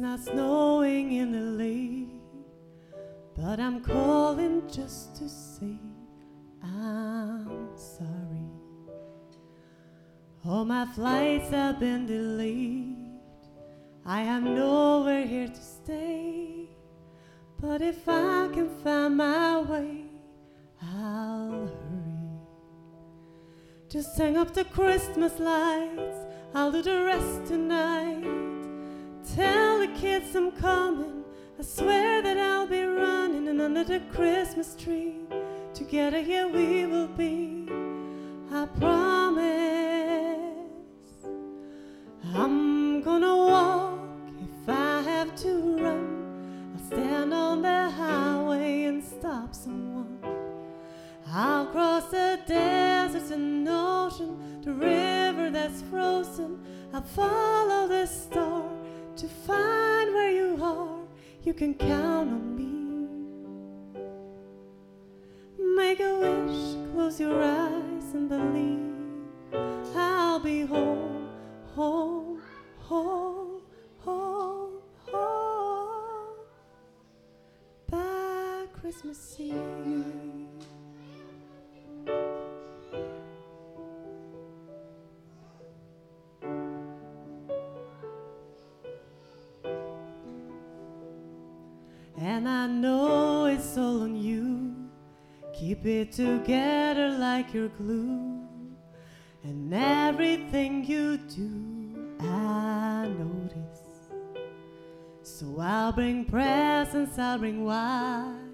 not snowing in LA, but I'm calling just to say I'm sorry. All my flights have been delayed. I have nowhere here to stay. But if I can find my way, I'll hurry. Just hang up the Christmas lights. I'll do the rest tonight. Tell the kids I'm coming. I swear that I'll be running and under the Christmas tree. Together here we will be. I promise. I'm gonna walk if I have to run. I'll stand on the highway and stop someone. I'll cross the deserts and ocean, the river that's frozen. I'll follow the star to find where you are. You can count on me. Make a wish, close your eyes and believe. I'll be home, home, home, home, home. By Christmas Eve. And I know it's all on you. Keep it together like your glue. And everything you do, I notice. So I'll bring presents, I'll bring wine,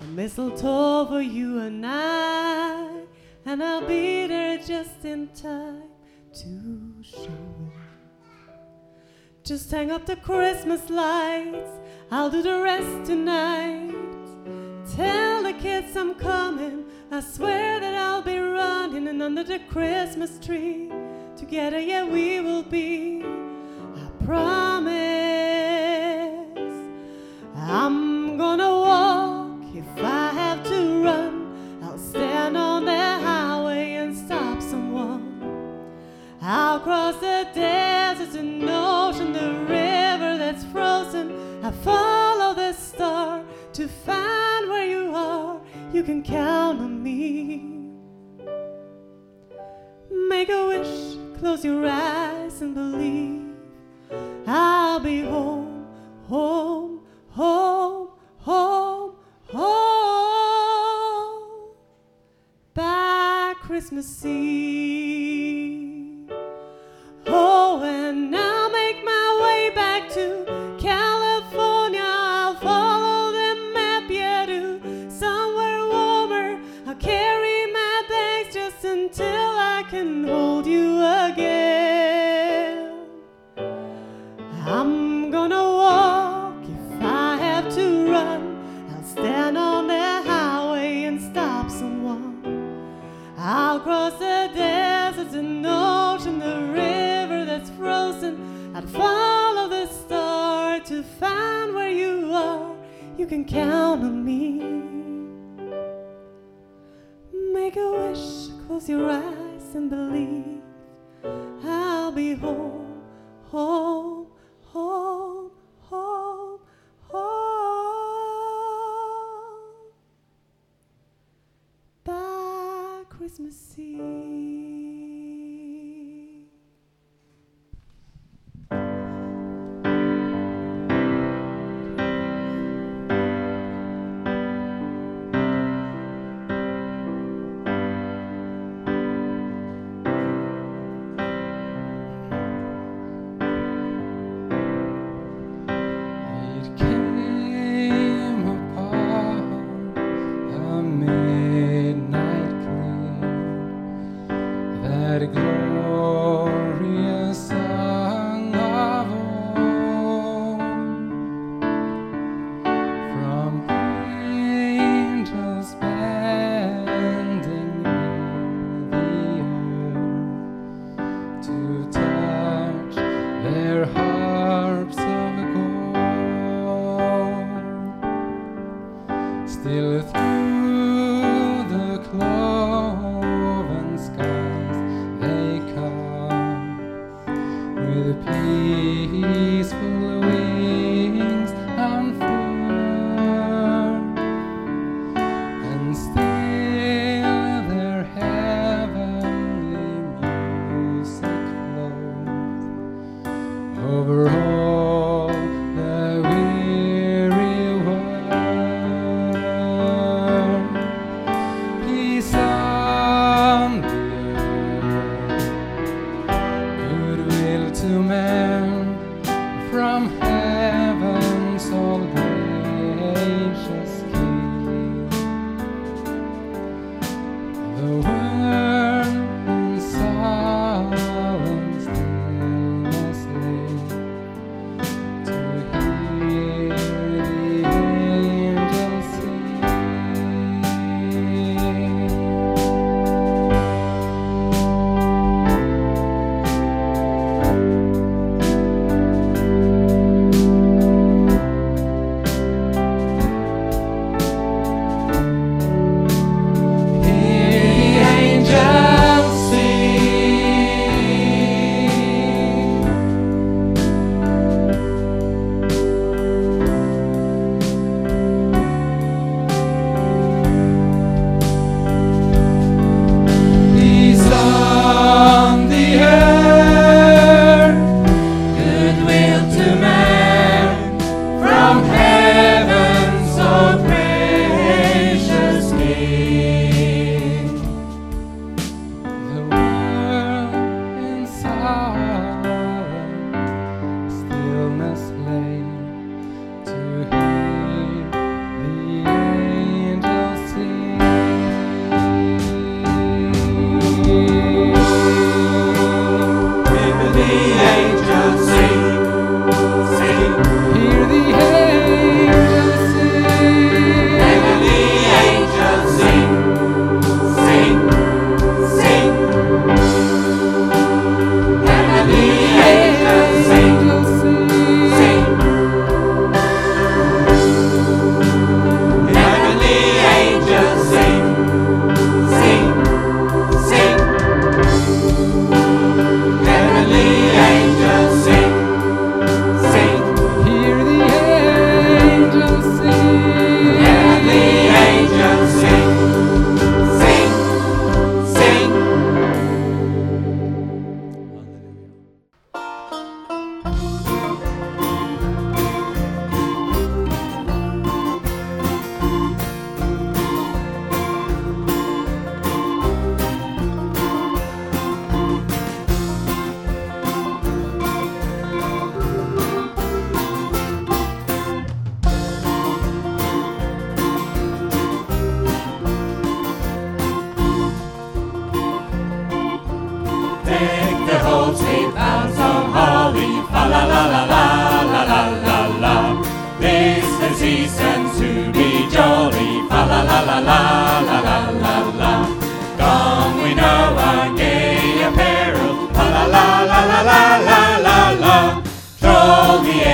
a mistletoe for you and I. And I'll be there just in time to show it. Just hang up the Christmas lights. I'll do the rest tonight. Tell the kids I'm coming. I swear that I'll be running and under the Christmas tree. Together, yeah, we will be. I promise. I'm gonna You can count on me. Make a wish, close your eyes and believe. I'll be home, home, home, home, home by Christmas Eve. Christmas Eve. human.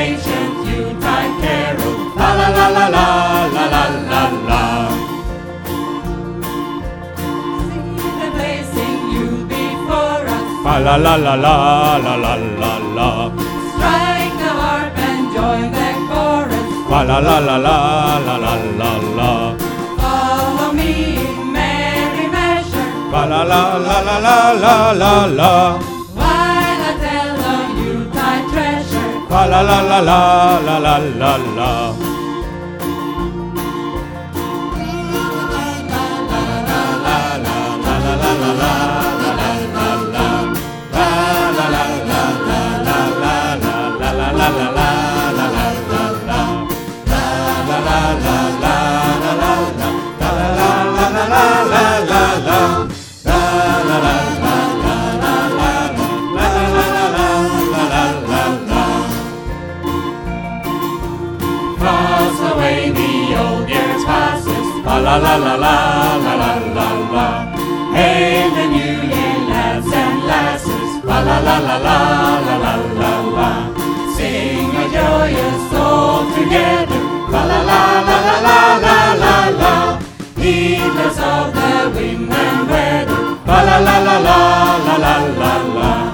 ancient Yuletide carol. La la la la la la la la la. Singing and blazing you before us. Fa la la la la la la la la. Strike the harp and join the chorus. Fa la la la la la la la la. Follow me in merry measure. Fa la la la la la la la la. Pa la la la la la la la la. la la la la la la la. Hail the New Year lads and lasses, la la la la la la la la la. Sing a joyous song together, la la la la la la la la la. Heedless of the wind and weather, la la la la la la la la la.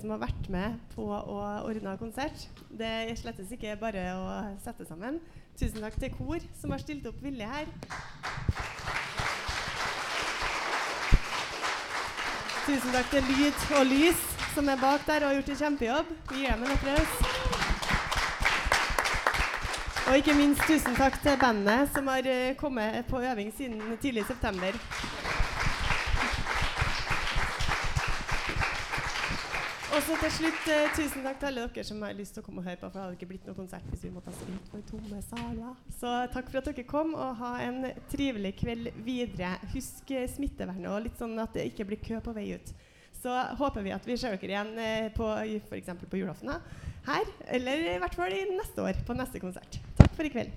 Som har vært med på å ordne konsert. Det er slettes ikke bare å sette sammen. Tusen takk til kor som har stilt opp villig her. Tusen takk til Lyd og Lys som er bak der og har gjort en kjempejobb. Vi gir dem en applaus. Og ikke minst tusen takk til bandet som har eh, kommet på øving siden tidlig i september. Og så til slutt, eh, tusen takk til alle dere som har lyst til å komme og høre på, for det hadde ikke blitt noe konsert hvis vi måtte ha spilt for tomme saler. Så takk for at dere kom, og ha en trivelig kveld videre. Husk eh, smittevernet, og litt sånn at det ikke blir kø på vei ut. Så håper vi at vi ser dere igjen eh, på f.eks. på julaften her, eller i hvert fall i neste år på neste konsert. Takk for i kveld.